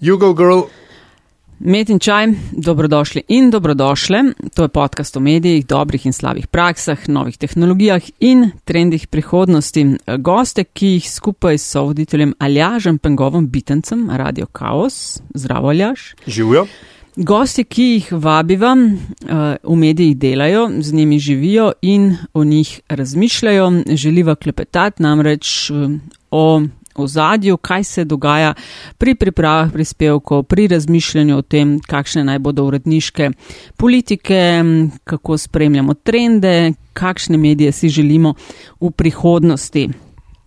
Jugo Girl. Met in čaj, dobrodošli in dobrodošle. To je podcast o medijih, dobrih in slabih praksah, novih tehnologijah in trendih prihodnosti. Goste, ki jih skupaj s voditeljem Aljažem Pengovom Bitencem, Radio Chaos, zdravo Aljaž. Živijo. Gosti, ki jih vabiva, v medijih delajo, z njimi živijo in o njih razmišljajo, želiva klepetati namreč o ozadju, kaj se dogaja pri pripravah prispevkov, pri razmišljanju o tem, kakšne naj bodo uredniške politike, kako spremljamo trende, kakšne medije si želimo v prihodnosti.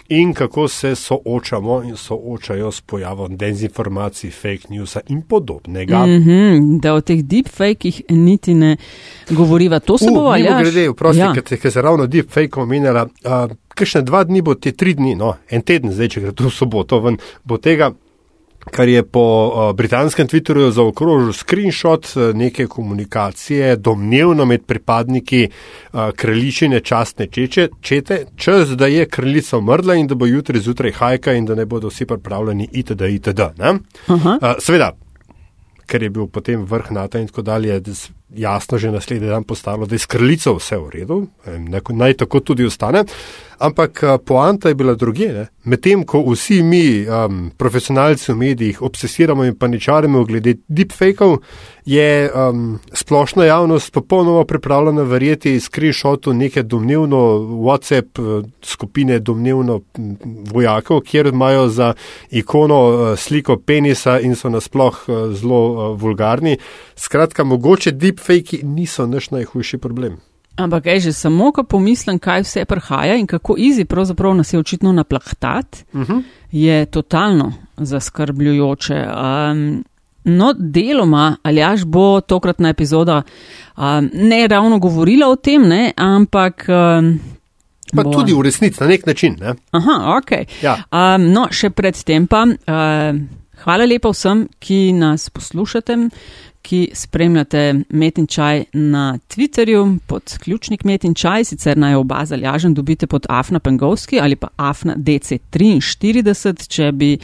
In kako se soočamo in soočajo s pojavom dezinformacij, fake newsa in podobnega. Mm -hmm, da o teh deepfakih niti ne govoriva. To se uh, bo ali ne? Glede, vprosti, ja. ker se ravno deepfake omenjala. Uh, Kakšne dva dni bo te tri dni, no, en teden zdaj, če gre to v soboto, ven, bo tega kar je po uh, britanskem Twitterju zaokrožil screenshot uh, neke komunikacije, domnevno med pripadniki uh, kraljičine častne čeče, čete, čez da je kraljica umrla in da bo jutri zjutraj hajka in da ne bodo vsi pripravljeni itd. itd. Uh, seveda, ker je bil potem vrh NATO in tako dalje, jasno že naslednji dan postalo, da je s kraljico vse v redu, naj tako tudi ostane. Ampak poanta je bila druge. Medtem ko vsi mi, um, profesionalci v medijih, obsesiramo in paničarimo glede deepfakeov, je um, splošna javnost popolnoma pripravljena verjeti screenshotu neke domnevno WhatsApp skupine domnevno vojakov, kjer imajo za ikono sliko penisa in so nasploh zelo vulgarni. Skratka, mogoče deepfake niso naš najhujši problem. Ampak, ej, že samo, ko pomislim, kaj vse prihaja in kako izi pravzaprav nas je očitno naplahtat, uh mhm. -huh. je totalno zaskrbljujoče. Um, no, deloma, ali až bo tokratna epizoda um, ne ravno govorila o tem, ne, ampak. Um, Pa bo... tudi v resnici na nek način. Ne? Aha, ok. Ja. Um, no, še predtem pa. Uh, Hvala lepa vsem, ki nas poslušate, ki spremljate Metin Čaj na Twitterju pod ključnik Metin Čaj, sicer naj oba zaljažen dobite pod Afna Pengovski ali pa Afna DC43, če bi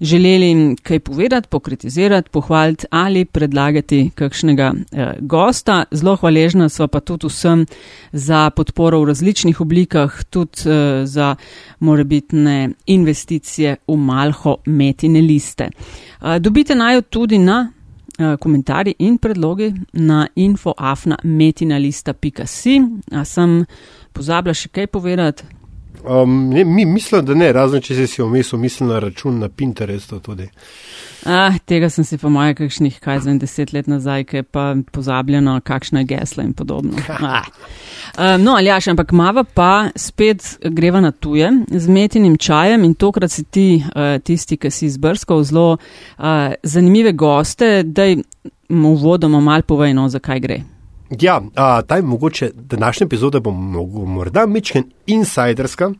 želeli kaj povedati, pokritizirati, pohvaliti ali predlagati kakšnega eh, gosta. Zelo hvaležna sva pa tudi vsem za podporo v različnih oblikah, tudi eh, za morebitne investicije v malho metine liste. Eh, dobite najo tudi na komentarji in predlogi na infoafna.metinalista.si. A sem pozabila še kaj povedati? Um, ne, mi mislim, da ne, razen če si vmes umislil na račun na Pinterestu tudi. Ah, tega sem si po moje kakšnih, kaj za deset let nazaj, ki je pa pozabljeno, kakšno je geslo in podobno. Ah. Um, no, ali jaš, ampak mava pa spet greva na tuje z metinim čajem in tokrat si ti uh, tisti, ki si izbrskal zelo uh, zanimive goste, da mu vodoma mal povejno, zakaj gre. Ja, a, taj mogoče današnja epizoda bo morda mečken insiderska,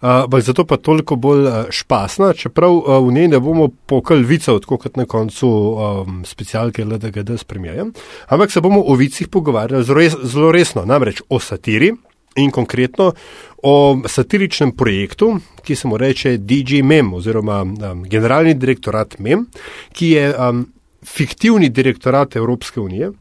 ampak zato pa toliko bolj špasna, čeprav a, v njej ne bomo pokal vica, tako kot na koncu um, specialke LDGD spremljajo, ampak se bomo o vicih pogovarjali zelo, res, zelo resno, namreč o satiri in konkretno o satiričnem projektu, ki se mu reče DJ Mem oziroma um, generalni direktorat Mem, ki je um, fiktivni direktorat Evropske unije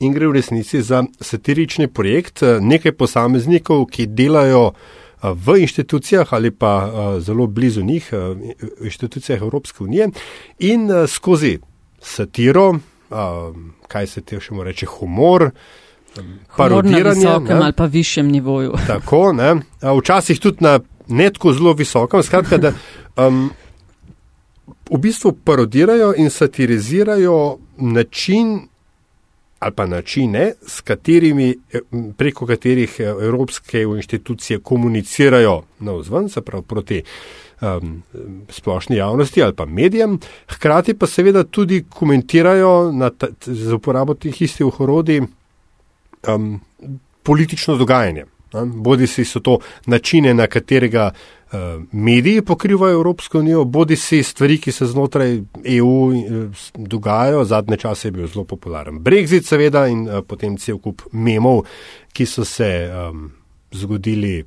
in gre v resnici za satirični projekt eh, nekaj posameznikov, ki delajo eh, v inštitucijah ali pa eh, zelo blizu njih, v inštitucijah Evropske unije in skozi satiro, kaj se te še more reči, humor. Parodiranje na visokem ali pa višjem nivoju. Tako, ne? včasih tudi na netko zelo visokem. Skratka, da um, v bistvu parodirajo in satirizirajo način ali pa načine, katerimi, preko katerih eh, evropske inštitucije komunicirajo na vzven, se pravi proti um, splošni javnosti ali pa medijem, hkrati pa seveda tudi komentirajo ta, z uporabo teh istih orodij um, politično dogajanje. Bodi si so to načine, na katerega uh, mediji pokrivajo Evropsko unijo, bodi si stvari, ki se znotraj EU uh, dogajajo. Zadnje čase je bil zelo popularen Brexit, seveda, in uh, potem cel kup memov, ki so se um, zgodili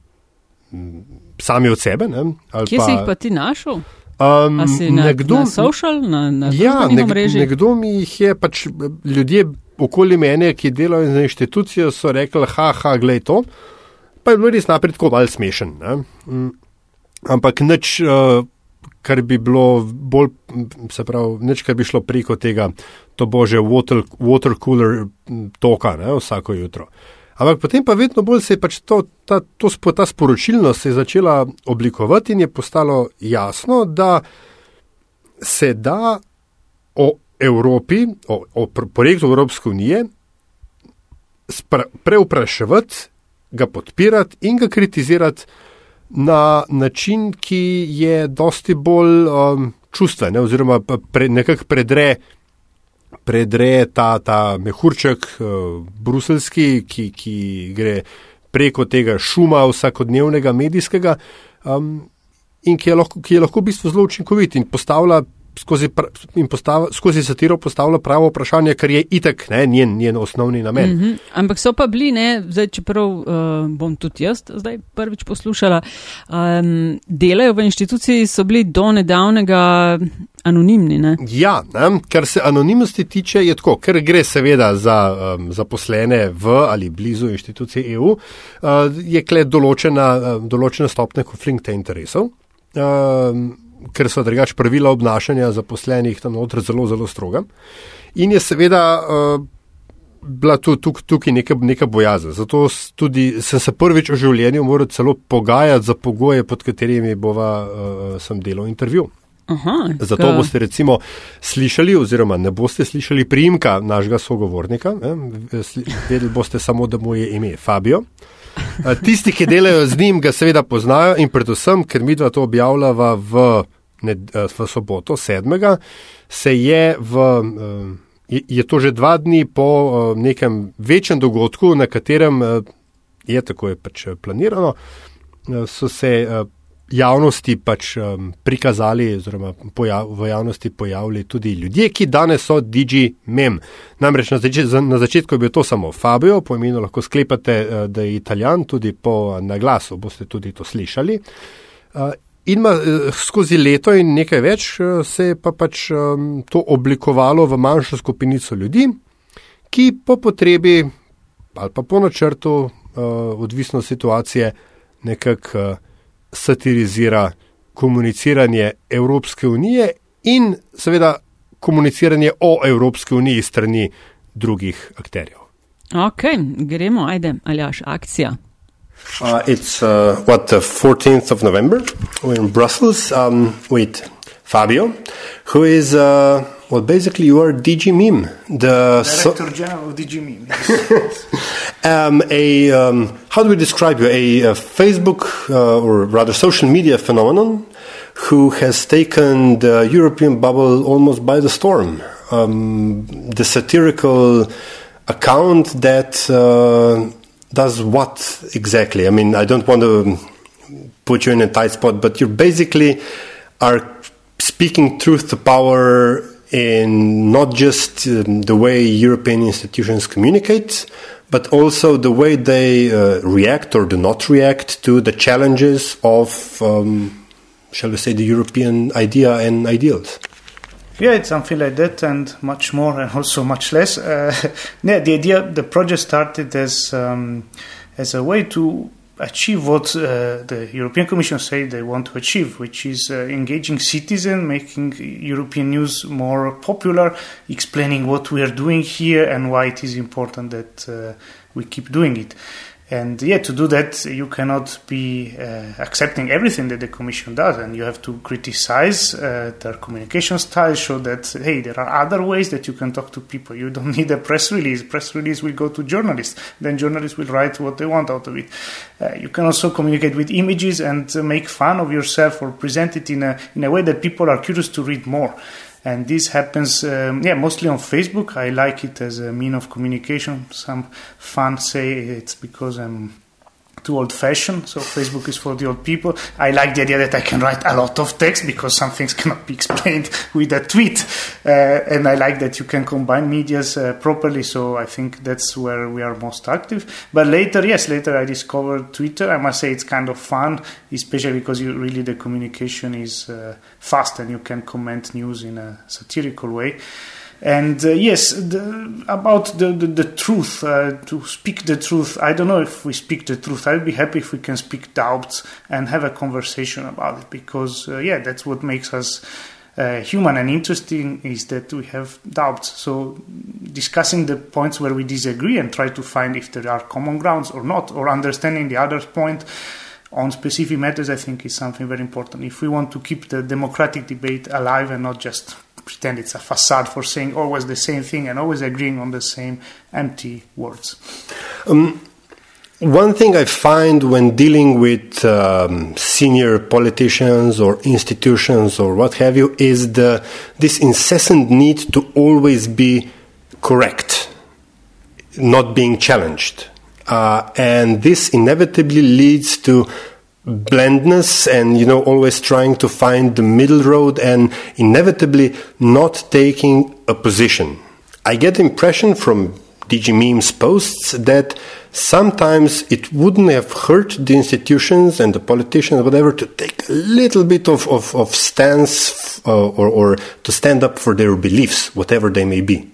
um, sami od sebe. Kje pa, si jih pa ti našel? Um, na, nekdo, na social, na, na ja, nek, nekdo mi jih je, pač ljudje okoli mene, ki delajo za inštitucijo, so rekli: haha, glej to. Pa je bilo res napredko malo smešen. Mm, ampak nič, uh, kar bi bilo bolj, se pravi, nič, kar bi šlo preko tega, to bože water, water cooler toka ne, vsako jutro. Ampak potem pa vedno bolj se je pač to, ta, to, ta sporočilnost začela oblikovati in je postalo jasno, da se da o Evropi, o, o projektu Evropske unije preupraševati, ga podpirati in ga kritizirati na način, ki je dosti bolj um, čustven, oziroma pre, nekako predre, predre ta, ta mehurček uh, bruselski, ki, ki gre preko tega šuma vsakodnevnega medijskega um, in ki je, lahko, ki je lahko v bistvu zelo učinkovit in postavlja skozi, postav, skozi satiro postavlja pravo vprašanje, kar je itek ne, njen, njen osnovni namen. Mm -hmm. Ampak so pa bili, ne, zdaj, čeprav uh, bom tudi jaz zdaj prvič poslušala, um, delajo v inštituciji, so bili do nedavnega anonimni. Ne? Ja, ne, kar se anonimnosti tiče, je tako, ker gre seveda za um, zaposlene v ali blizu inštitucije EU, uh, je kle določena, uh, določena stopnja konflikta interesov. Um, ker so drugač pravila obnašanja zaposlenih tam notri zelo, zelo stroga. In je seveda uh, bila tu, tuk, tukaj neka, neka bojaza. Zato tudi, sem se prvič v življenju moral celo pogajati za pogoje, pod katerimi bova uh, sem delal intervju. Aha, Zato ka... boste recimo slišali, oziroma ne boste slišali priimka našega sogovornika, vedeli boste samo, da mu je ime Fabio. Tisti, ki delajo z njim, ga seveda poznajo in predvsem, ker mi dva to objavljava v, ne, v soboto, sedmega, se je v. Je to že dva dni po nekem večjem dogodku, na katerem je tako je pač planirano, so se javnosti pač prikazali, oziroma pojav, v javnosti pojavili tudi ljudje, ki danes so DG Mem. Namreč na, zač na začetku je bil to samo Fabio, po imenu lahko sklepate, da je italijan, tudi po naglasu boste tudi to slišali. In ma, uh, skozi leto in nekaj več uh, se je pa pač um, to oblikovalo v manjšo skupinico ljudi, ki po potrebi ali pa po načrtu, uh, odvisno od situacije, nekako. Uh, satirizira komuniciranje Evropske unije in seveda komuniciranje o Evropski uniji strani drugih akterjev. Ok, gremo, ajde, aljaš, akcija. Uh, it's uh, what the 14th of November. We're in Brussels um, with Fabio, who is uh, well, basically you are DG Meme, the director so general of DG Meme. um, a um, how do we describe you? A, a Facebook uh, or rather social media phenomenon who has taken the European bubble almost by the storm. Um, the satirical account that uh, does what exactly? I mean, I don't want to put you in a tight spot, but you basically are speaking truth to power in not just um, the way European institutions communicate, but also the way they uh, react or do not react to the challenges of, um, shall we say, the European idea and ideals. Yeah, it's something like that, and much more, and also much less. Uh, yeah, the idea, the project started as um, as a way to achieve what uh, the European Commission say they want to achieve, which is uh, engaging citizens, making European news more popular, explaining what we are doing here and why it is important that uh, we keep doing it. And yeah, to do that, you cannot be uh, accepting everything that the Commission does, and you have to criticize uh, their communication style, show that hey, there are other ways that you can talk to people. You don't need a press release. Press release will go to journalists, then journalists will write what they want out of it. Uh, you can also communicate with images and make fun of yourself or present it in a in a way that people are curious to read more and this happens um, yeah mostly on facebook. I like it as a mean of communication. Some fans say it's because i'm too old fashioned. So Facebook is for the old people. I like the idea that I can write a lot of text because some things cannot be explained with a tweet. Uh, and I like that you can combine medias uh, properly. So I think that's where we are most active. But later, yes, later I discovered Twitter. I must say it's kind of fun, especially because you really the communication is uh, fast and you can comment news in a satirical way. And uh, yes, the, about the, the, the truth, uh, to speak the truth, I don't know if we speak the truth. I'd be happy if we can speak doubts and have a conversation about it because, uh, yeah, that's what makes us uh, human and interesting is that we have doubts. So discussing the points where we disagree and try to find if there are common grounds or not, or understanding the other's point on specific matters, I think is something very important. If we want to keep the democratic debate alive and not just pretend it's a facade for saying always the same thing and always agreeing on the same empty words. Um, one thing I find when dealing with um, senior politicians or institutions or what have you is the this incessant need to always be correct, not being challenged, uh, and this inevitably leads to blandness and you know always trying to find the middle road and inevitably not taking a position. I get the impression from dg memes posts that sometimes it wouldn't have hurt the institutions and the politicians whatever to take a little bit of, of, of stance uh, or, or to stand up for their beliefs whatever they may be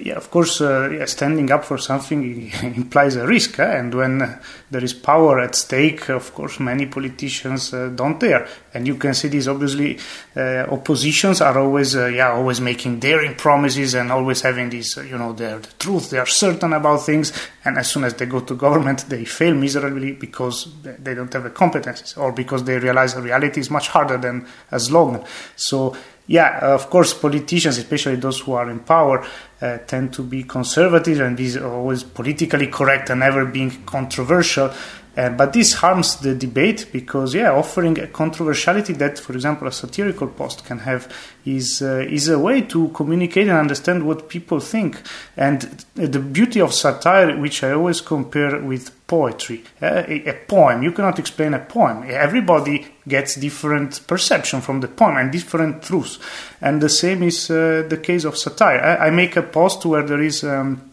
yeah, of course, uh, yeah, standing up for something implies a risk, eh? and when uh, there is power at stake, of course, many politicians uh, don't dare. And you can see these obviously uh, oppositions are always, uh, yeah, always making daring promises and always having this, uh, you know, they're the truth, they are certain about things, and as soon as they go to government, they fail miserably because they don't have the competencies or because they realize the reality is much harder than a slogan. So yeah, of course, politicians, especially those who are in power, uh, tend to be conservative and be always politically correct and never being controversial. Uh, but this harms the debate because, yeah, offering a controversiality that, for example, a satirical post can have is uh, is a way to communicate and understand what people think. And the beauty of satire, which I always compare with poetry, uh, a, a, poem, you cannot explain a poem. Everybody gets different perception from the poem and different truths. And the same is uh, the case of satire. I, I, make a post where there is. Um,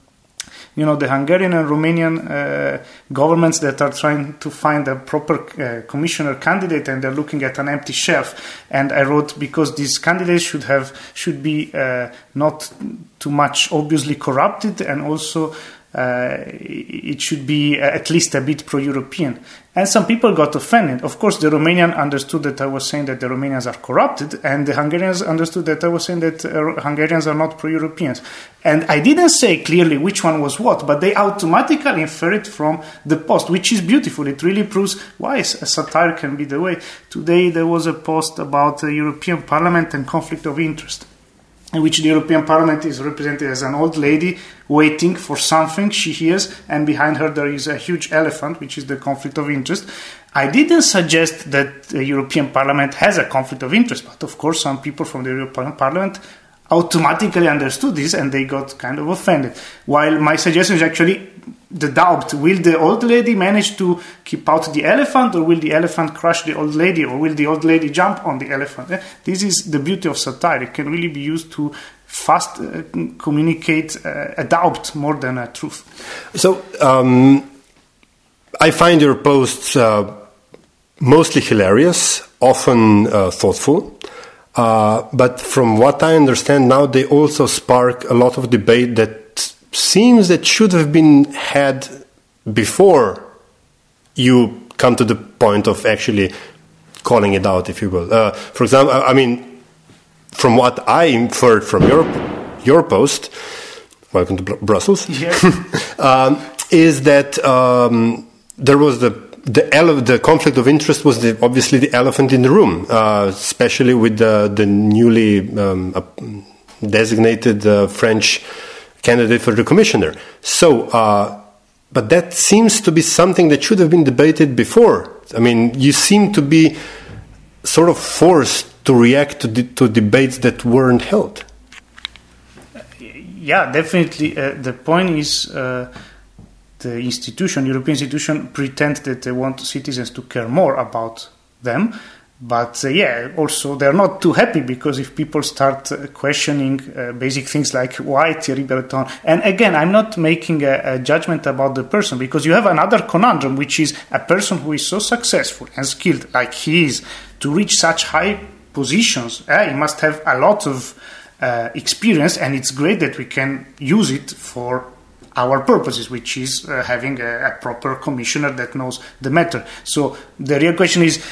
you know the Hungarian and Romanian uh, governments that are trying to find a proper uh, commissioner candidate and they're looking at an empty shelf. And I wrote because these candidates should have should be uh, not too much obviously corrupted and also uh, it should be at least a bit pro-European. And some people got offended. Of course, the Romanian understood that I was saying that the Romanians are corrupted, and the Hungarians understood that I was saying that uh, Hungarians are not pro-Europeans. And I didn't say clearly which one was what, but they automatically infer it from the post, which is beautiful. It really proves why a satire can be the way. Today there was a post about the European Parliament and conflict of interest in which the European Parliament is represented as an old lady waiting for something she hears, and behind her there is a huge elephant, which is the conflict of interest. I didn't suggest that the European Parliament has a conflict of interest, but of course, some people from the European Parliament automatically understood this and they got kind of offended. While my suggestion is actually the doubt. Will the old lady manage to keep out the elephant or will the elephant crush the old lady or will the old lady jump on the elephant? Eh? this is the beauty of satire. It can really be used to fast uh, communicate uh, a doubt more than a truth. So um, i find your posts uh, mostly hilarious often uh, thoughtful. Uh, but from what i understand now they also spark a lot of debate that seems that should have been had before you come to the point of actually calling it out, if you will. Uh, for example, I mean, from what I inferred from your your post, welcome to Br- Brussels, yeah. um, is that um, there was the the, the conflict of interest was the, obviously the elephant in the room, uh, especially with the, the newly um, designated uh, French candidate for the commissioner. So, uh, but that seems to be something that should have been debated before. I mean, you seem to be sort of forced to react to, de- to debates that weren't held. Yeah, definitely. Uh, the point is. Uh, the institution, European institution, pretend that they want citizens to care more about them. But uh, yeah, also they're not too happy because if people start uh, questioning uh, basic things like why Thierry Breton, and again, I'm not making a, a, judgment about the person because you have another conundrum, which is a person who is so successful and skilled like he is to reach such high positions. Eh, he must have a lot of uh, experience, and it's great that we can use it for our purposes, which is uh, having a, a, proper commissioner that knows the matter. So the real question is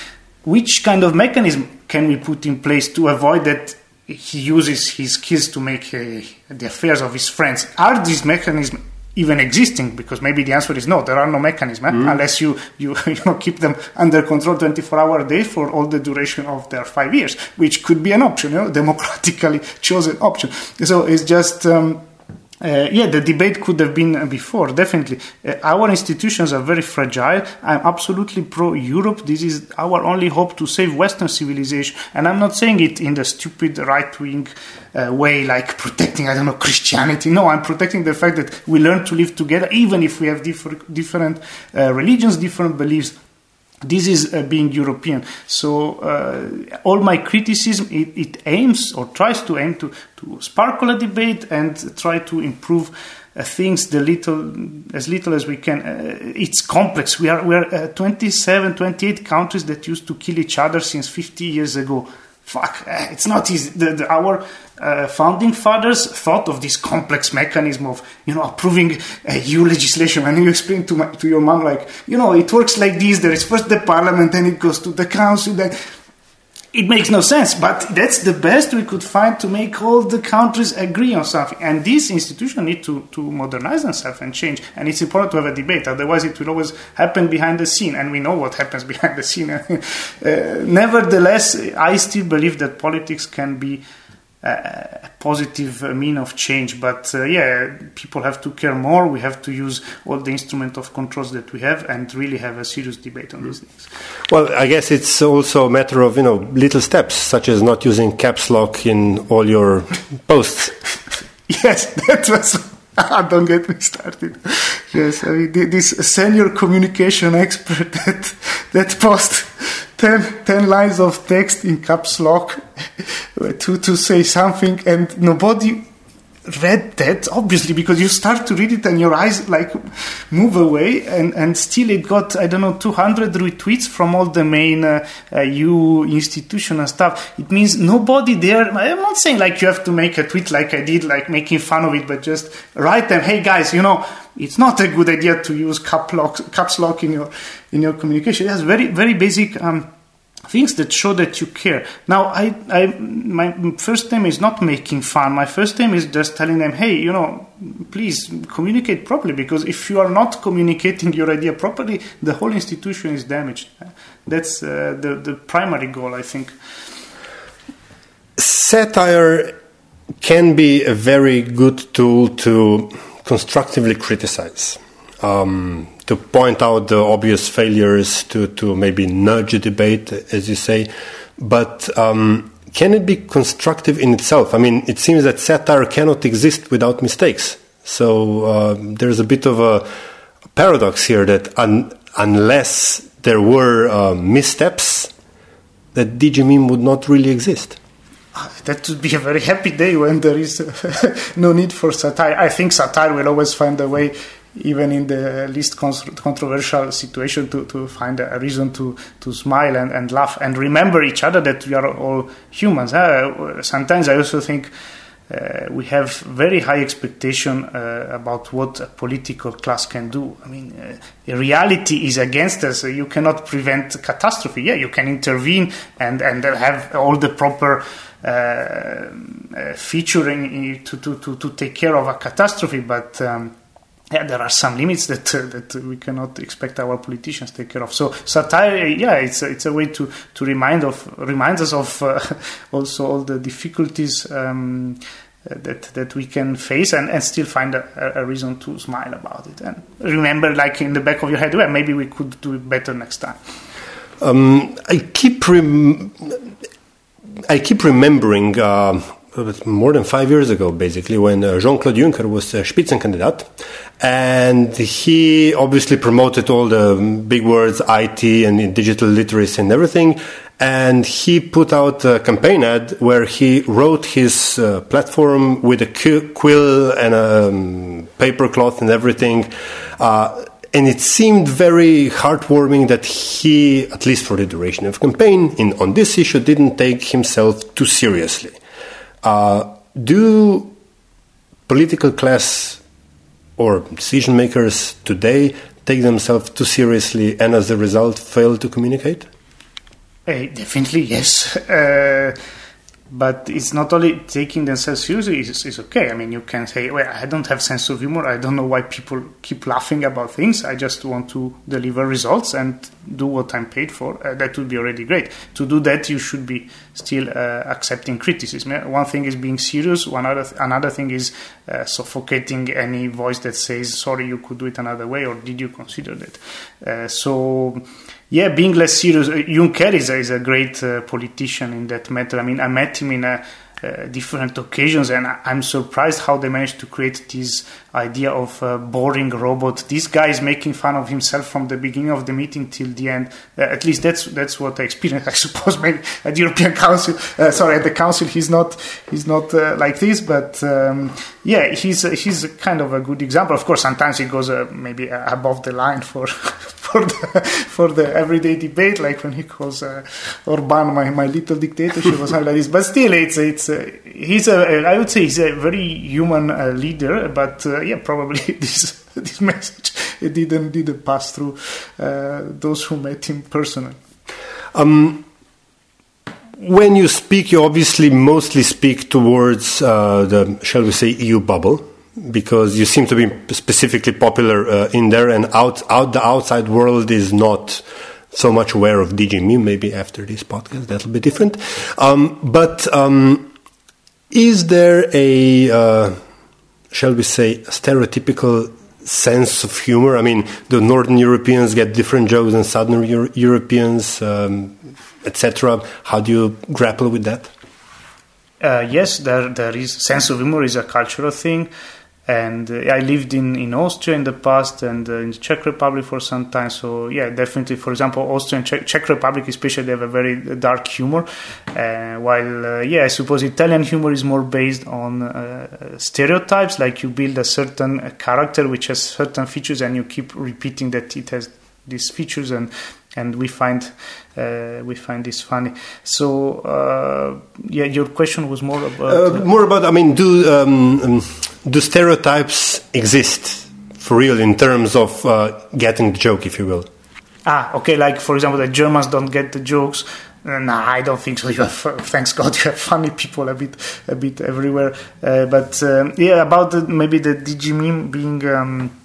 which kind of mechanism can we put in place to avoid that he uses his skills to make uh, the affairs of his friends? Are these mechanisms even existing? Because maybe the answer is no. There are no mechanisms eh? mm. unless you, you you know keep them under control 24 hours a day for all the duration of their five years, which could be an option, you know, democratically chosen option. So it's just. Um, uh, yeah, the debate could have been before, definitely. Uh, our institutions are very fragile. I'm absolutely pro Europe. This is our only hope to save Western civilization. And I'm not saying it in the stupid right wing uh, way, like protecting, I don't know, Christianity. No, I'm protecting the fact that we learn to live together, even if we have different, different uh, religions, different beliefs this is uh, being European. So uh, all my criticism it, it, aims or tries to aim to, to sparkle a debate and try to improve uh, things the little as little as we can. Uh, it's complex. We are we are uh, 27, 28 countries that used to kill each other since 50 years ago fuck, eh, it's not easy. The, the, our uh, founding fathers thought of this complex mechanism of, you know, approving uh, EU legislation. And you explain to, my, to your mom, like, you know, it works like this. There is first the parliament, then it goes to the council, then it makes no sense, but that's the best we could find to make all the countries agree on something. And these institutions need to, to modernize themselves and change. And it's important to have a debate, otherwise, it will always happen behind the scene. And we know what happens behind the scene. uh, nevertheless, I still believe that politics can be a positive mean of change. But uh, yeah, people have to care more. We have to use all the instrument of controls that we have and really have a serious debate on these things. Well, I guess it's also a matter of you know little steps, such as not using caps lock in all your posts. yes, that was. Ah, don't get me started. Yes, I mean, this senior communication expert that that post 10, 10 lines of text in caps lock to, to say something and nobody read that obviously because you start to read it and your eyes like move away and, and still it got i don't know 200 retweets from all the main uh, uh, eu institution and stuff it means nobody there i'm not saying like you have to make a tweet like i did like making fun of it but just write them hey guys you know it's not a good idea to use cap lock, caps lock in your in your communication. It has very very basic um, things that show that you care. Now, I, I my first aim is not making fun. My first aim is just telling them, hey, you know, please communicate properly because if you are not communicating your idea properly, the whole institution is damaged. That's uh, the the primary goal, I think. Satire can be a very good tool to constructively criticize, um, to point out the obvious failures, to, to maybe nudge a debate, as you say. But um, can it be constructive in itself? I mean, it seems that satire cannot exist without mistakes. So uh, there's a bit of a paradox here that un- unless there were uh, missteps, that DG Meme would not really exist that would be a very happy day when there is no need for satire. I think satire will always find a way, even in the least controversial situation, to, to find a reason to, to smile and, and laugh and remember each other that we are all humans. Uh, sometimes I also think uh, we have very high expectation uh, about what a political class can do. I mean, uh, reality is against us. You cannot prevent catastrophe. Yeah, you can intervene and, and have all the proper uh, featuring to, to, to, to take care of a catastrophe, but um, yeah, there are some limits that uh, that we cannot expect our politicians to take care of. So satire, yeah, it's a, it's a way to, to remind of remind us of uh, also all the difficulties um, that that we can face and, and still find a, a, reason to smile about it and remember, like in the back of your head, well, maybe we could do it better next time. Um, I keep rem- I keep remembering uh, more than five years ago, basically, when uh, Jean Claude Juncker was a Spitzenkandidat. And he obviously promoted all the big words, IT and digital literacy and everything. And he put out a campaign ad where he wrote his uh, platform with a quill and a um, paper cloth and everything. Uh, and it seemed very heartwarming that he, at least for the duration of campaign, in, on this issue, didn't take himself too seriously. Uh, do political class or decision makers today take themselves too seriously and as a result fail to communicate? Uh, definitely, yes. Uh, but it's not only taking themselves seriously it's, is okay. I mean, you can say, well, I don't have sense of humor. I don't know why people keep laughing about things. I just want to deliver results and do what I'm paid for. Uh, that would be already great. To do that, you should be still uh, accepting criticism. One thing is being serious. One other, th- another thing is uh, suffocating any voice that says, sorry, you could do it another way, or did you consider that? Uh, so, yeah, being less serious. Uh, Juncker is a, is a great uh, politician in that matter. I mean, I met him in a, uh, different occasions, and I'm surprised how they managed to create this idea of a boring robot. This guy is making fun of himself from the beginning of the meeting till the end. Uh, at least that's that's what I experienced. I suppose maybe at the European Council, uh, sorry, at the Council, he's not he's not uh, like this, but um, yeah, he's he's kind of a good example. Of course, sometimes he goes maybe above the line for. for the for the everyday debate, like when he calls uh, Orban my, my little dictatorship or something like this. But still, it's it's uh, he's a I would say he's a very human uh, leader. But uh, yeah, probably this this message it didn't didn't pass through uh, those who met him personally. Um, when you speak, you obviously mostly speak towards uh, the, shall we say, EU bubble because you seem to be specifically popular uh, in there, and out, out the outside world is not so much aware of DG Meme. Maybe after this podcast, that'll be different. Um, but um, is there a, uh, shall we say, stereotypical sense of humor? I mean, the Northern Europeans get different jokes than Southern Euro- Europeans, um, etc. How do you grapple with that? Uh, yes, there there is sense of humor is a cultural thing and uh, I lived in, in Austria in the past and uh, in the Czech Republic for some time. So yeah, definitely. For example, Austria and Czech, Czech Republic, especially, they have a very dark humor. Uh, while uh, yeah, I suppose Italian humor is more based on uh, stereotypes. Like you build a certain character which has certain features, and you keep repeating that it has these features and and we find uh, we find this funny. So uh, yeah, your question was more about uh, more about. I mean, do um, um, do stereotypes exist for real in terms of uh, getting the joke, if you will? Ah, okay. Like for example, the Germans don't get the jokes. Uh, nah, I don't think so. You have, thanks God, you have funny people a bit, a bit everywhere. Uh, but um, yeah, about the, maybe the DG meme being. Um,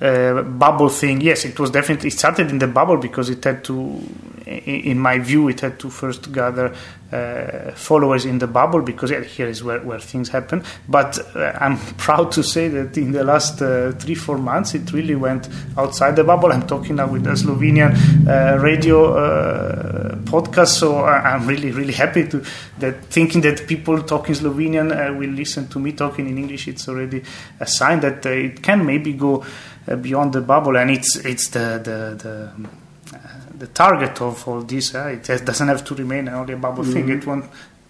uh, bubble thing, yes, it was definitely it started in the bubble because it had to, in my view, it had to first gather uh, followers in the bubble because yeah, here is where, where things happen. But uh, I'm proud to say that in the last uh, three four months, it really went outside the bubble. I'm talking now with a Slovenian uh, radio uh, podcast, so I'm really really happy to that thinking that people talking Slovenian will listen to me talking in English. It's already a sign that it can maybe go. Uh, beyond the bubble, and it's it's the the, the uh, the target of all this. Uh, it has, doesn't have to remain only a bubble mm-hmm. thing. It want,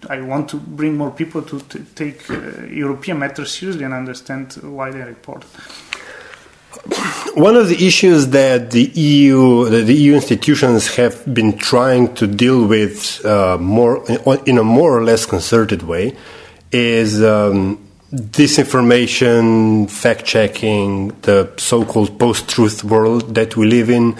I want to bring more people to, to take uh, European matters seriously and understand why they're important. One of the issues that the EU, that the EU institutions have been trying to deal with uh, more in a more or less concerted way is um, disinformation, fact checking, the so called post truth world that we live in.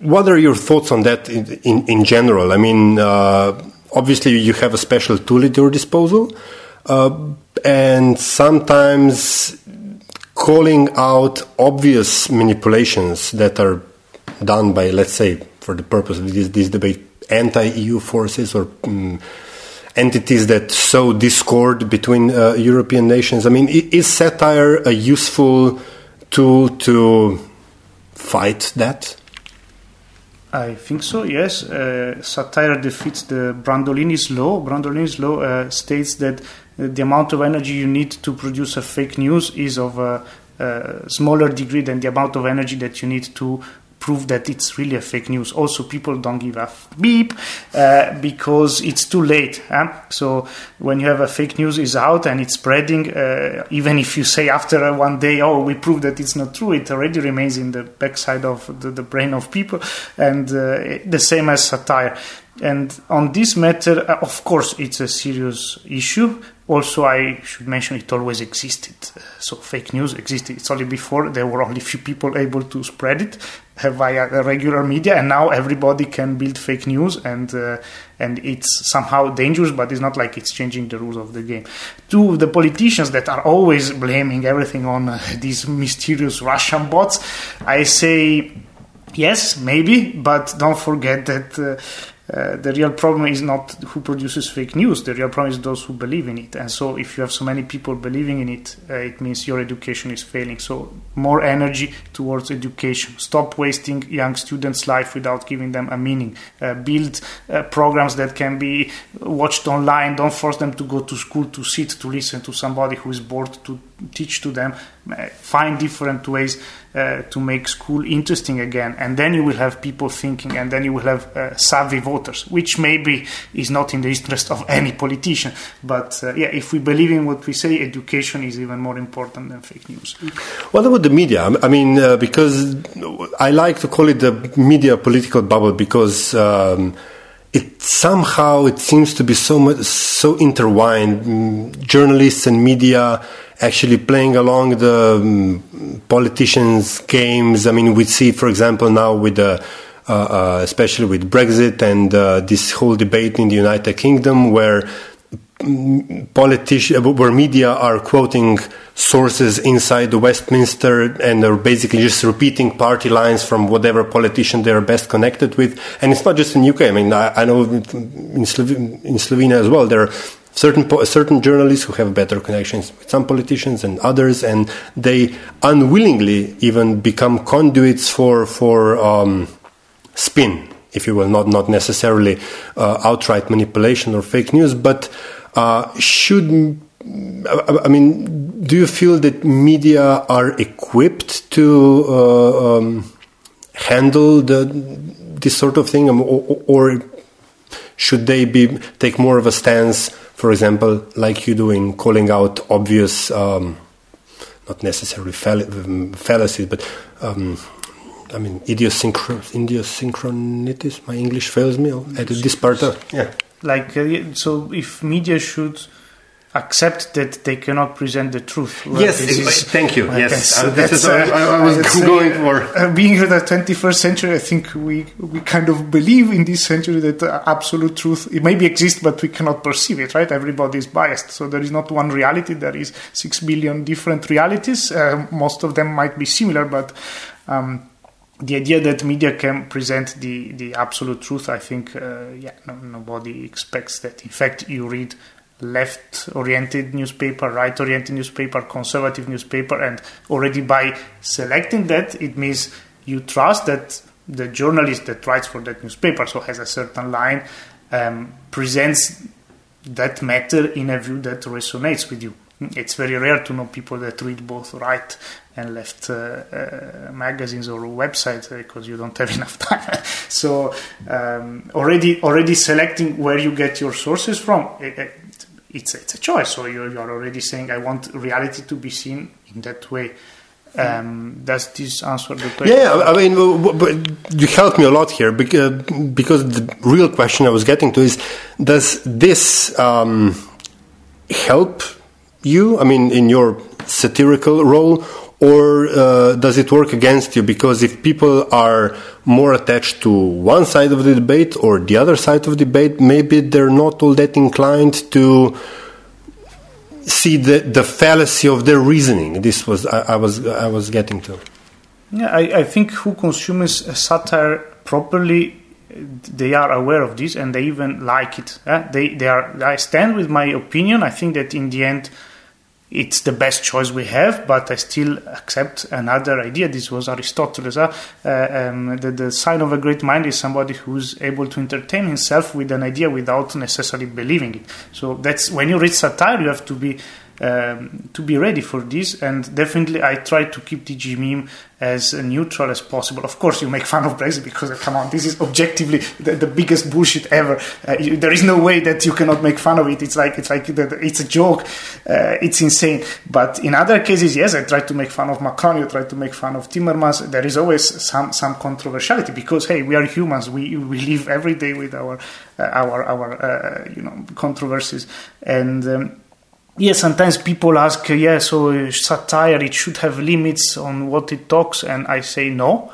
What are your thoughts on that in, in, in general? I mean, uh, obviously, you have a special tool at your disposal, uh, and sometimes calling out obvious manipulations that are done by, let's say, for the purpose of this, this debate, anti EU forces or um, entities that sow discord between uh, European nations. I mean, is satire a useful tool to fight that? I think so, yes. Uh, satire defeats the Brandolini's law. Brandolini's law uh, states that uh, the amount of energy you need to produce a fake news is of a, a smaller degree than the amount of energy that you need to prove that it's really a fake news. Also, people don't give a beep uh, because it's too late. Huh? So when you have a fake news is out and it's spreading, uh, even if you say after one day, "Oh, we proved that it's not true," it already remains in the backside of the, the brain of people, and uh, the same as satire. And on this matter, uh, of course, it's a serious issue. Also, I should mention it always existed. So, fake news existed. It's only before there were only few people able to spread it via regular media, and now everybody can build fake news, and uh, and it's somehow dangerous, but it's not like it's changing the rules of the game. To the politicians that are always blaming everything on uh, these mysterious Russian bots, I say yes, maybe, but don't forget that uh, uh, the real problem is not who produces fake news. The real problem is those who believe in it. And so, if you have so many people believing in it, uh, it means your education is failing. So, more energy towards education. Stop wasting young students' life without giving them a meaning. Uh, build uh, programs that can be watched online. Don't force them to go to school to sit to listen to somebody who is bored to teach to them. Uh, find different ways uh, to make school interesting again, and then you will have people thinking, and then you will have uh, savvy voters, which maybe is not in the interest of any politician. But uh, yeah, if we believe in what we say, education is even more important than fake news. What about the media? I mean, uh, because I like to call it the media political bubble because. Um, it somehow it seems to be so much so intertwined. Mm, journalists and media actually playing along the um, politicians' games. I mean, we see, for example, now with the uh, uh, especially with Brexit and uh, this whole debate in the United Kingdom, where mm, politicians, where media are quoting sources inside the Westminster and are basically just repeating party lines from whatever politician they are best connected with. And it's not just in UK. I mean, I, I know in, Slove- in Slovenia as well, there are certain certain journalists who have better connections with some politicians and others, and they unwillingly even become conduits for for um, spin, if you will, not not necessarily uh, outright manipulation or fake news, but uh, should. I mean, do you feel that media are equipped to uh, um, handle the, this sort of thing, or, or should they be take more of a stance for example, like you do in calling out obvious, um, not necessarily fall- fallacies, but um, I mean idiosyncronities. My English fails me. Edit this part. Yeah. Like uh, so, if media should accept that they cannot present the truth. Well, yes, is, thank you. Yes, uh, this is uh, I, I was going for. Uh, being in the 21st century, I think we we kind of believe in this century that uh, absolute truth it maybe exists, but we cannot perceive it. Right? Everybody is biased, so there is not one reality. There is six billion different realities. Uh, most of them might be similar, but. Um, the idea that media can present the, the absolute truth, I think, uh, yeah, no, nobody expects that. In fact, you read left oriented newspaper, right oriented newspaper, conservative newspaper, and already by selecting that, it means you trust that the journalist that writes for that newspaper, so has a certain line, um, presents that matter in a view that resonates with you. It's very rare to know people that read both right and left uh, uh, magazines or websites because you don't have enough time. so um, already already selecting where you get your sources from, it, it's it's a choice. So you're, you're already saying I want reality to be seen in that way. Um, does this answer the question? Yeah, I mean, you helped me a lot here because because the real question I was getting to is does this um, help you? I mean, in your satirical role, or uh, does it work against you? Because if people are more attached to one side of the debate or the other side of the debate, maybe they're not all that inclined to see the, the fallacy of their reasoning. This was I, I was I was getting to. Yeah, I, I think who consumes satire properly they are aware of this and they even like it. Uh, they they are. I stand with my opinion. I think that in the end, it's the best choice we have, but I still accept another idea. This was Aristotle. Uh, um, the, the, sign of a great mind is somebody who's able to entertain himself with an idea without necessarily believing it. So that's when you read satire, you have to be um, to be ready for this. And definitely, I try to keep DG meme as neutral as possible. Of course, you make fun of Brexit because, come on, this is objectively the, the biggest bullshit ever. Uh, there is no way that you cannot make fun of it. It's like it's like it's a joke. Uh, it's insane. But in other cases, yes, I try to make fun of Macron. You try to make fun of Timmermans. There is always some some controversiality because hey, we are humans. We we live every day with our uh, our our uh, you know controversies and. Um, yeah, sometimes people ask, yeah, so satire, it should have limits on what it talks, and I say no.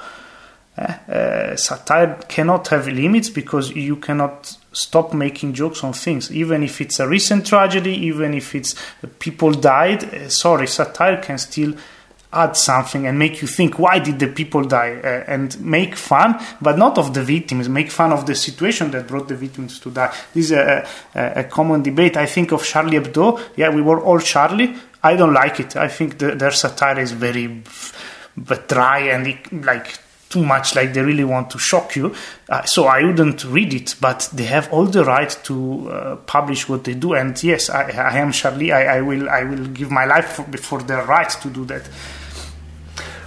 Uh, satire cannot have limits because you cannot stop making jokes on things, even if it's a recent tragedy, even if it's uh, people died. Uh, sorry, satire can still add something and make you think why did the people die? Uh, and make fun but not of the victims make fun of the situation that brought the victims to die. This is a, a, a common debate. I think of charlie hebdo. Yeah we were all charlie. I don't like it. I think the, their satire is very but dry and it, like too much like they really want to shock you. Uh, so i wouldn't read it but they have all the right to uh, publish what they do. And yes i, I am charlie. I, I, will i will give my life for, for their right to do that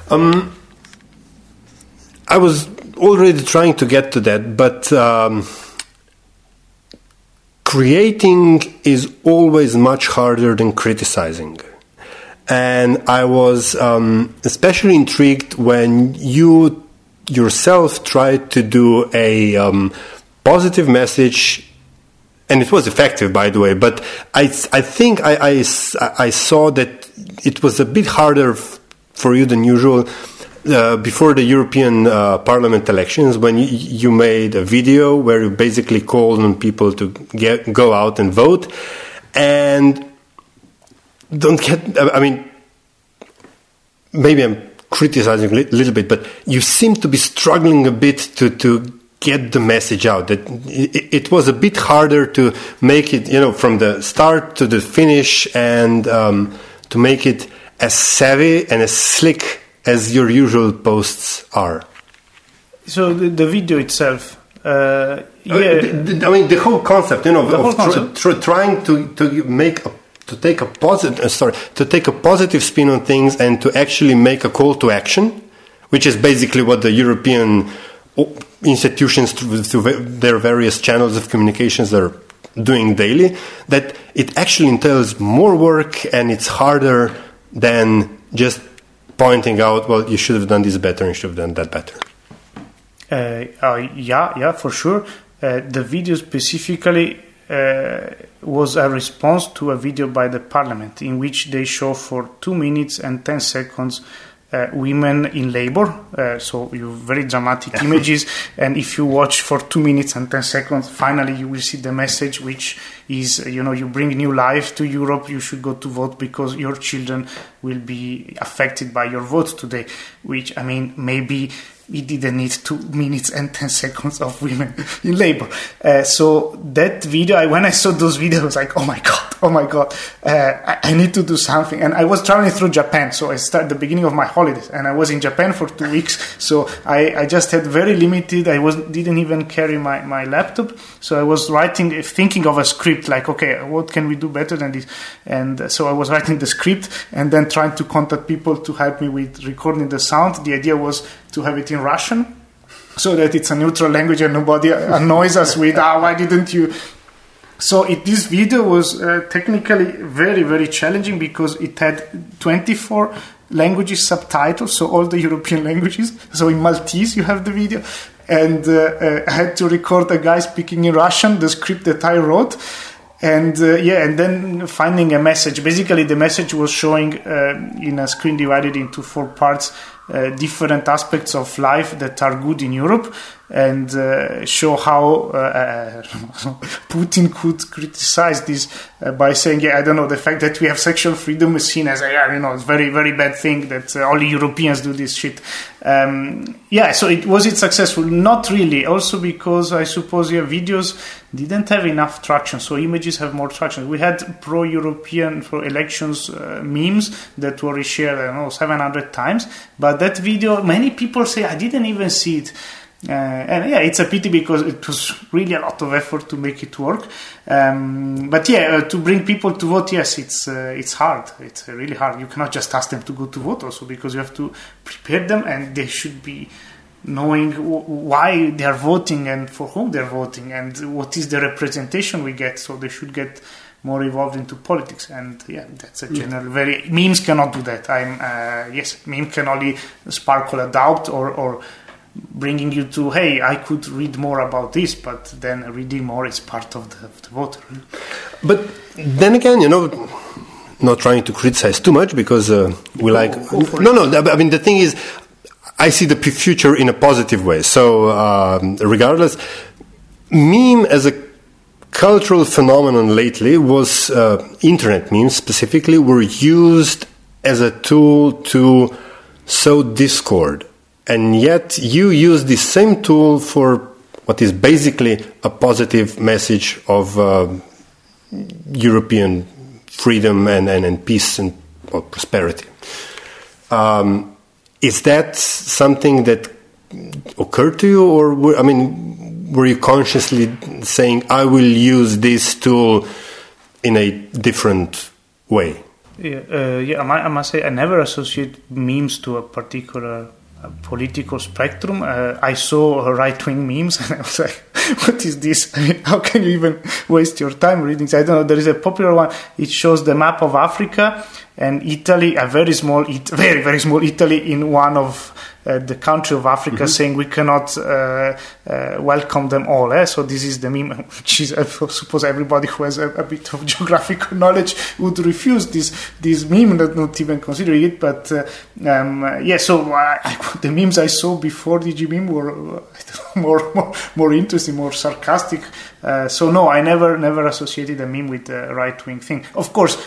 um, I was already trying to get to that, but um, creating is always much harder than criticizing. And I was um, especially intrigued when you yourself tried to do a um, positive message and it was effective, by the way. But I, I think I, I, I saw that it was a bit harder for you than usual. Uh, before the European uh, Parliament elections, when you, you, made a video where you basically called on people to get go out and vote, and don't get. I mean, maybe I'm criticizing a little bit, but you seem to be struggling a bit to to get the message out. That it, it was a bit harder to make it, you know, from the start to the finish, and um, to make it as savvy and as slick as your usual posts are. So the, the video itself, uh, uh yeah. I mean, the whole concept, you know, the of concept. Tr- tr- trying to to make a, to take a positive, uh, sorry, to take a positive spin on things and to actually make a call to action, which is basically what the European institutions through, through their various channels of communications are doing daily. That it actually entails more work and it's harder than just pointing out, well, you should have done this better and you should have done that better. Uh, uh, yeah, yeah, for sure. Uh, the video specifically uh, was a response to a video by the parliament in which they show for two minutes and 10 seconds uh, women in labor. Uh, so you very dramatic images, and if you watch for two minutes and ten seconds, finally you will see the message, which is you know you bring new life to Europe. You should go to vote because your children will be affected by your vote today. Which I mean maybe we didn't need two minutes and 10 seconds of women in labor. Uh, so that video, I, when I saw those videos, I was like, oh my God, oh my God, uh, I, I, need to do something. And I was traveling through Japan. So I started the beginning of my holidays and I was in Japan for two weeks. So I, I just had very limited, I was, didn't even carry my, my laptop. So I was writing, thinking of a script like, okay, what can we do better than this? And so I was writing the script and then trying to contact people to help me with recording the sound. The idea was to have it in Russian so that it's a neutral language and nobody annoys us with, ah, why didn't you? So it, this video was uh, technically very, very challenging because it had 24 languages subtitles, so all the European languages. So in Maltese you have the video. And uh, uh, I had to record a guy speaking in Russian, the script that I wrote and uh, yeah and then finding a message basically the message was showing uh, in a screen divided into four parts Uh, different aspects of life that are good in Europe and uh, show how uh, Putin could criticize this uh, by saying, yeah, I don't know, the fact that we have sexual freedom is seen as yeah, you know, it's very, very bad thing that uh, only Europeans do this shit. Um, yeah, so it was it successful? Not really. Also because I suppose your videos didn't have enough traction, so images have more traction. We had pro-European for elections uh, memes that were reshared, I don't know, 700 times, but that video, many people say I didn't even see it. Uh, and yeah, it's a pity because it was really a lot of effort to make it work. Um, but yeah, uh, to bring people to vote, yes, it's uh, it's hard. It's really hard. You cannot just ask them to go to vote also because you have to prepare them, and they should be knowing w- why they are voting and for whom they're voting and what is the representation we get. So they should get more involved into politics and yeah that's a general very memes cannot do that i'm uh, yes meme can only sparkle a doubt or or bringing you to hey i could read more about this but then reading more is part of the, of the voter but then again you know not trying to criticize too much because uh, we like no no i mean the thing is i see the future in a positive way. So um, regardless meme as a cultural phenomenon lately was uh, internet memes specifically were used as a tool to sow discord and yet you use the same tool for what is basically a positive message of uh, European freedom and, and, and peace and well, prosperity. Um, is that something that occurred to you, or were, I mean, were you consciously saying, "I will use this tool in a different way"? Yeah, uh, yeah. I, I must say, I never associate memes to a particular political spectrum. Uh, I saw right wing memes and I was like, what is this? I mean, how can you even waste your time reading? I don't know. There is a popular one. It shows the map of Africa and Italy, a very small, very, very small Italy in one of uh, the country of Africa mm-hmm. saying we cannot uh, uh, welcome them all. Eh? So this is the meme, which is I suppose everybody who has a, a, bit of geographical knowledge would refuse this this meme, not, not even consider it. But uh, um, yeah, so I, the memes I saw before DG meme were more, more more interesting, more sarcastic. Uh, so no, I never never associated a meme with the right wing thing. Of course,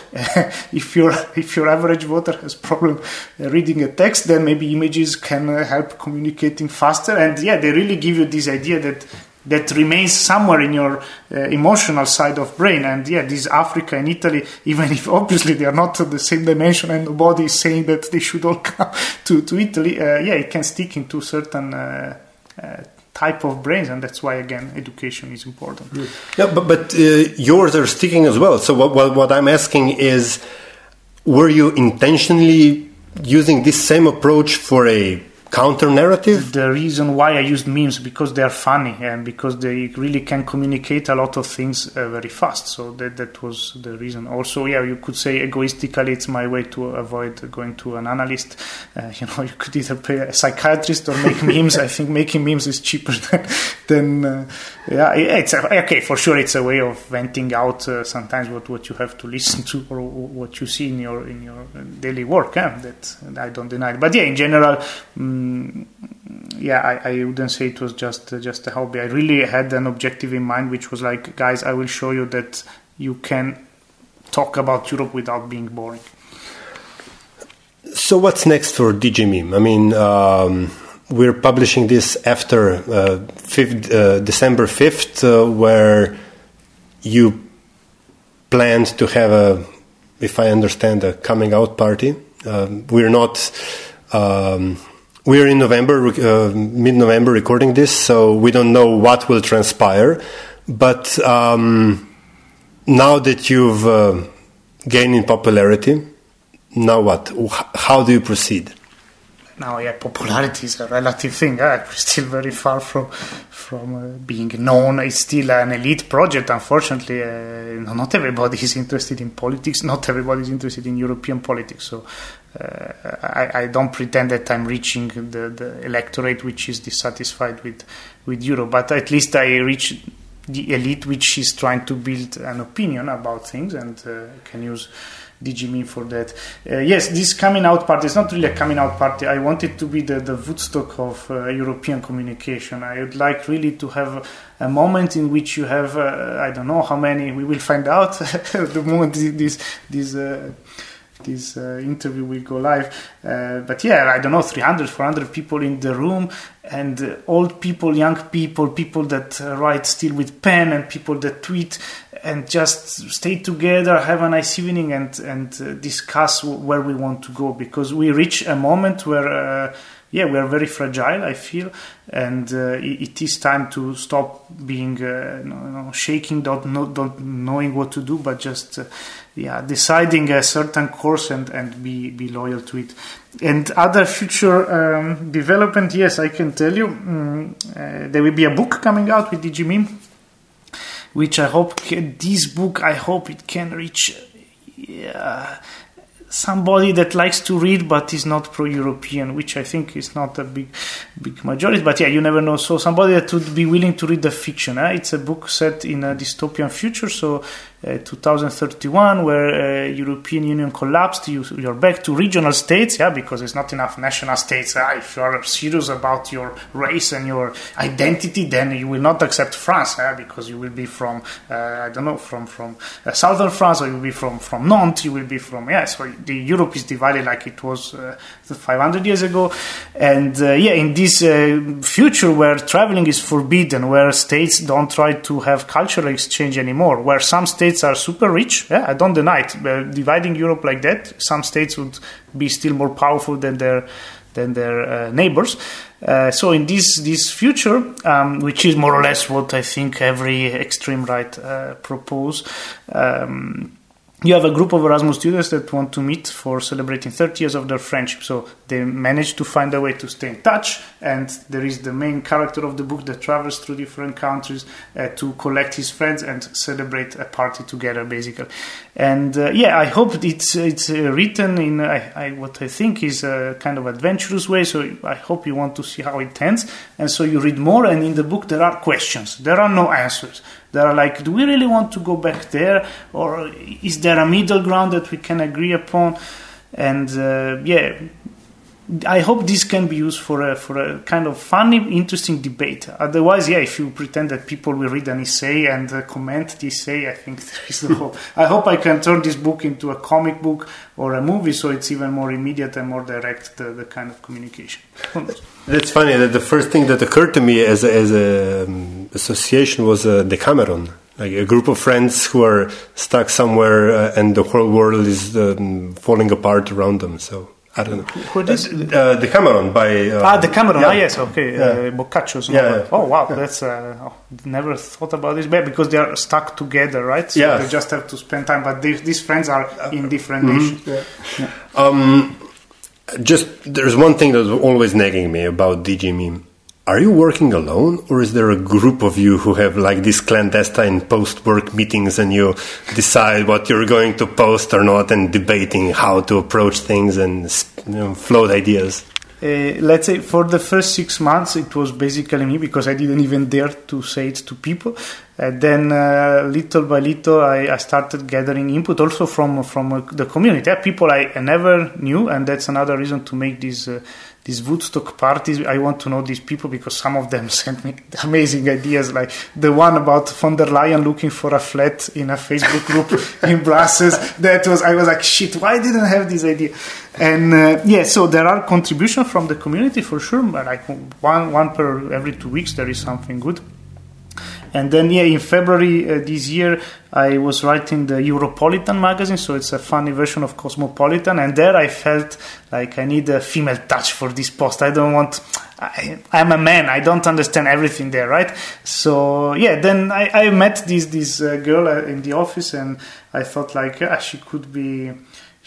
if your if your average voter has problem reading a text, then maybe images can uh, help communicating faster. And yeah, they really give you this idea that that remains somewhere in your uh, emotional side of brain. And yeah, this Africa and Italy, even if obviously they are not the same dimension and nobody is saying that they should all come to, to Italy, uh, yeah, it can stick into certain uh, uh type of brains, and that's why again education is important. Yeah, but but uh, yours are sticking as well. So what, what, what I'm asking is, were you intentionally using this same approach for a counter narrative? The reason why I used memes because they are funny and because they really can communicate a lot of things uh, very fast. So that that was the reason. Also, yeah, you could say egoistically, it's my way to avoid going to an analyst. Uh, you know, you could either pay a psychiatrist or make memes. I think making memes is cheaper than, than uh, yeah, it's a, okay for sure. It's a way of venting out uh, sometimes what, what you have to listen to or what you see in your in your daily work. Eh? That I don't deny. But yeah, in general. Um, um, yeah, I, I, wouldn't say it was just uh, just a hobby. I really had an objective in mind, which was like, guys, I will show you that you can talk about Europe without being boring. So, what's next for DG Meme? I mean, um, we're publishing this after uh, 5th, uh, December 5th, uh, where you planned to have a, if I understand, a coming out party. Um, we're not. Um, we're in November, uh, mid November, recording this, so we don't know what will transpire. But um, now that you've uh, gained in popularity, now what? How do you proceed? Now, yeah, popularity is a relative thing. Eh? We're still very far from from uh, being known. It's still an elite project. Unfortunately, uh, not everybody is interested in politics. Not everybody is interested in European politics. So uh, I, I, don't pretend that I'm reaching the, the electorate which is dissatisfied with, with Europe, but at least I reach the elite which is trying to build an opinion about things and uh, can use DG Meme for that. Uh, yes, this coming out party is not really a coming out party. I want it to be the, the Woodstock of uh, European communication. I would like really to have a moment in which you have, uh, I don't know how many, we will find out the moment this, this uh, this uh, interview will go live. Uh, but yeah, I don't know, 300, 400 people in the room, and uh, old people, young people, people that uh, write still with pen, and people that tweet, and just stay together, have a nice evening, and and uh, discuss where we want to go because we reach a moment where uh, yeah, we are very fragile, I feel, and uh, it, it is time to stop being uh, you know, shaking, not, not knowing what to do, but just uh, yeah, deciding a certain course and, and be, be loyal to it. And other future um, development, yes, I can tell you, um, there will be a book coming out with DG Meme, which I hope this book, I hope it can reach. Yeah, somebody that likes to read but is not pro-European, which I think is not a big, big majority. But yeah, you never know. So somebody that would be willing to read the fiction. Eh? It's a book set in a dystopian future, so uh, 2031, where uh, European Union collapsed. You, you're back to regional states, yeah, because there's not enough national states. Uh, if you are serious about your race and your identity, then you will not accept France, because you will be from, uh, I don't know, from from uh, southern France, or you will be from from Nantes. You will be from yeah. So the Europe is divided like it was uh, 500 years ago, and yeah, in this future where traveling is forbidden, where states don't try to have cultural exchange anymore, where some states states are super rich. Yeah, I don't deny it. But dividing Europe like that, some states would be still more powerful than their than their uh, neighbors. Uh, so in this this future, um, which is more or less what I think every extreme right uh, propose. Um, you have a group of Erasmus students that want to meet for celebrating 30 years of their friendship. So they manage to find a way to stay in touch. And there is the main character of the book that travels through different countries uh, to collect his friends and celebrate a party together, basically. And uh, yeah, I hope it's it's uh, written in I, I, what I think is a kind of adventurous way. So I hope you want to see how it ends. And so you read more. And in the book, there are questions. There are no answers. There are like, do we really want to go back there, or is there a middle ground that we can agree upon? And uh, yeah, I hope this can be used for a, for a kind of funny, interesting debate. Otherwise, yeah, if you pretend that people will read an essay and uh, comment the essay, I think there is no hope. I hope I can turn this book into a comic book or a movie so it's even more immediate and more direct, the, the kind of communication. That's funny that the first thing that occurred to me as, as an um, association was uh, Decameron like a group of friends who are stuck somewhere uh, and the whole world is um, falling apart around them. So I don't know. Who is uh, Cameron by uh, ah Decameron. Yeah. Ah yes, okay. Yeah. Uh, Boccaccio's yeah, yeah, Oh wow, that's uh, oh, never thought about this. But because they are stuck together, right? So yeah. they just have to spend time. But they, these friends are in different mm-hmm. Um, just there's one thing that's always nagging me about DG Meme are you working alone or is there a group of you who have like these clandestine post work meetings and you decide what you're going to post or not and debating how to approach things and you know, float ideas uh, let's say for the first six months it was basically me because I didn't even dare to say it to people. And then uh, little by little I, I, started gathering input also from from uh, the community, people I, I, never knew, and that's another reason to make this uh, these Woodstock parties. I want to know these people because some of them sent me amazing ideas, like the one about von der Leyen looking for a flat in a Facebook group in Brussels. That was I was like, shit, why didn't I have this idea? And uh, yeah, so there are contributions from the community for sure. Like one one per every two weeks, there is something good. And then, yeah, in February uh, this year, I was writing the Europolitan magazine, so it's a funny version of Cosmopolitan. And there I felt like I need a female touch for this post. I don't want, I, am a man, I don't understand everything there, right? So, yeah, then I, I met this, this uh, girl uh, in the office and I thought like, yeah, she could be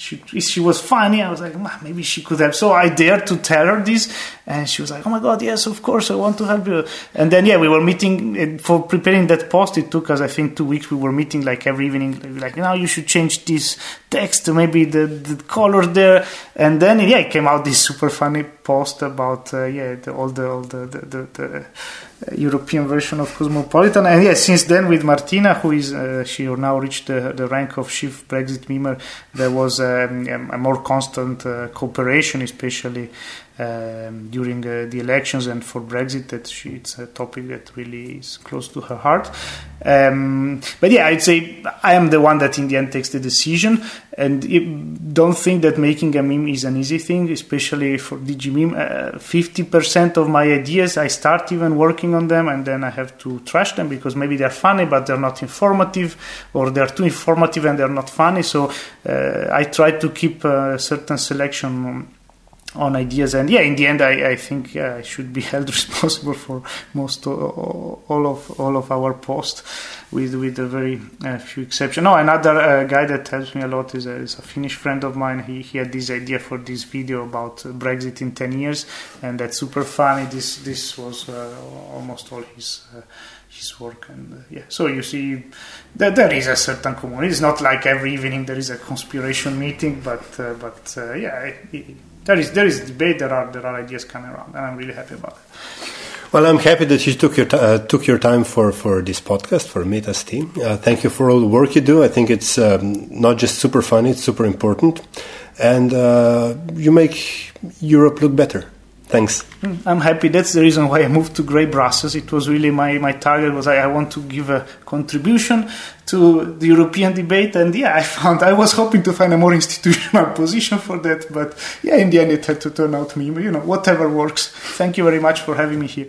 she she was funny. I was like, maybe she could help. So I dared to tell her this, and she was like, oh my god, yes, of course, I want to help you. And then yeah, we were meeting for preparing that post. It took us, I think, two weeks. We were meeting like every evening, like now you should change this text, maybe the the color there. And then yeah, it came out this super funny post about uh, yeah the, all the all the the, the, the European version of Cosmopolitan. And yes, since then with Martina, who is uh, she now reached the, the rank of chief Brexit memer, there was um, a more constant uh, cooperation, especially um, during uh, the elections and for Brexit. That she, it's a topic that really is close to her heart. Um, but yeah, I'd say I am the one that in the end takes the decision, and it, don't think that making a meme is an easy thing, especially for DG meme. Uh, fifty percent of my ideas, I start even working on them, and then I have to trash them because maybe they're funny but they're not informative, or they're too informative and they're not funny. So uh, I try to keep a certain selection on ideas. And yeah in the end i, I think uh, i should be held responsible for most all of all of our posts with with a very uh, few exceptions. No another uh, guy that helps me a lot is a, is a finnish friend of mine. He, he had this idea for this video about brexit in 10 years and that's super funny. This this was uh, almost all his uh, his work. And uh, yeah so you see that there is a certain community. It's not like every evening there is a conspiration meeting but but yeah it, it, there is there is debate. There are there are ideas coming around, and I'm really happy about it. Well, I'm happy that you took your t- uh, took your time for, for this podcast for Metin čaj. Uh, thank you for all the work you do. I think it's um, not just super funny; it's super important, and uh, you make Europe look better. Thanks. Hmm, I'm happy. That's the reason why I moved to Grey Brussels. It was really my, my target was I, I want to give a contribution to the European debate. And yeah, I found I was hoping to find a more institutional position for that. But yeah, in the end, it had to turn out me. You know, whatever works. Thank you very much for having me here.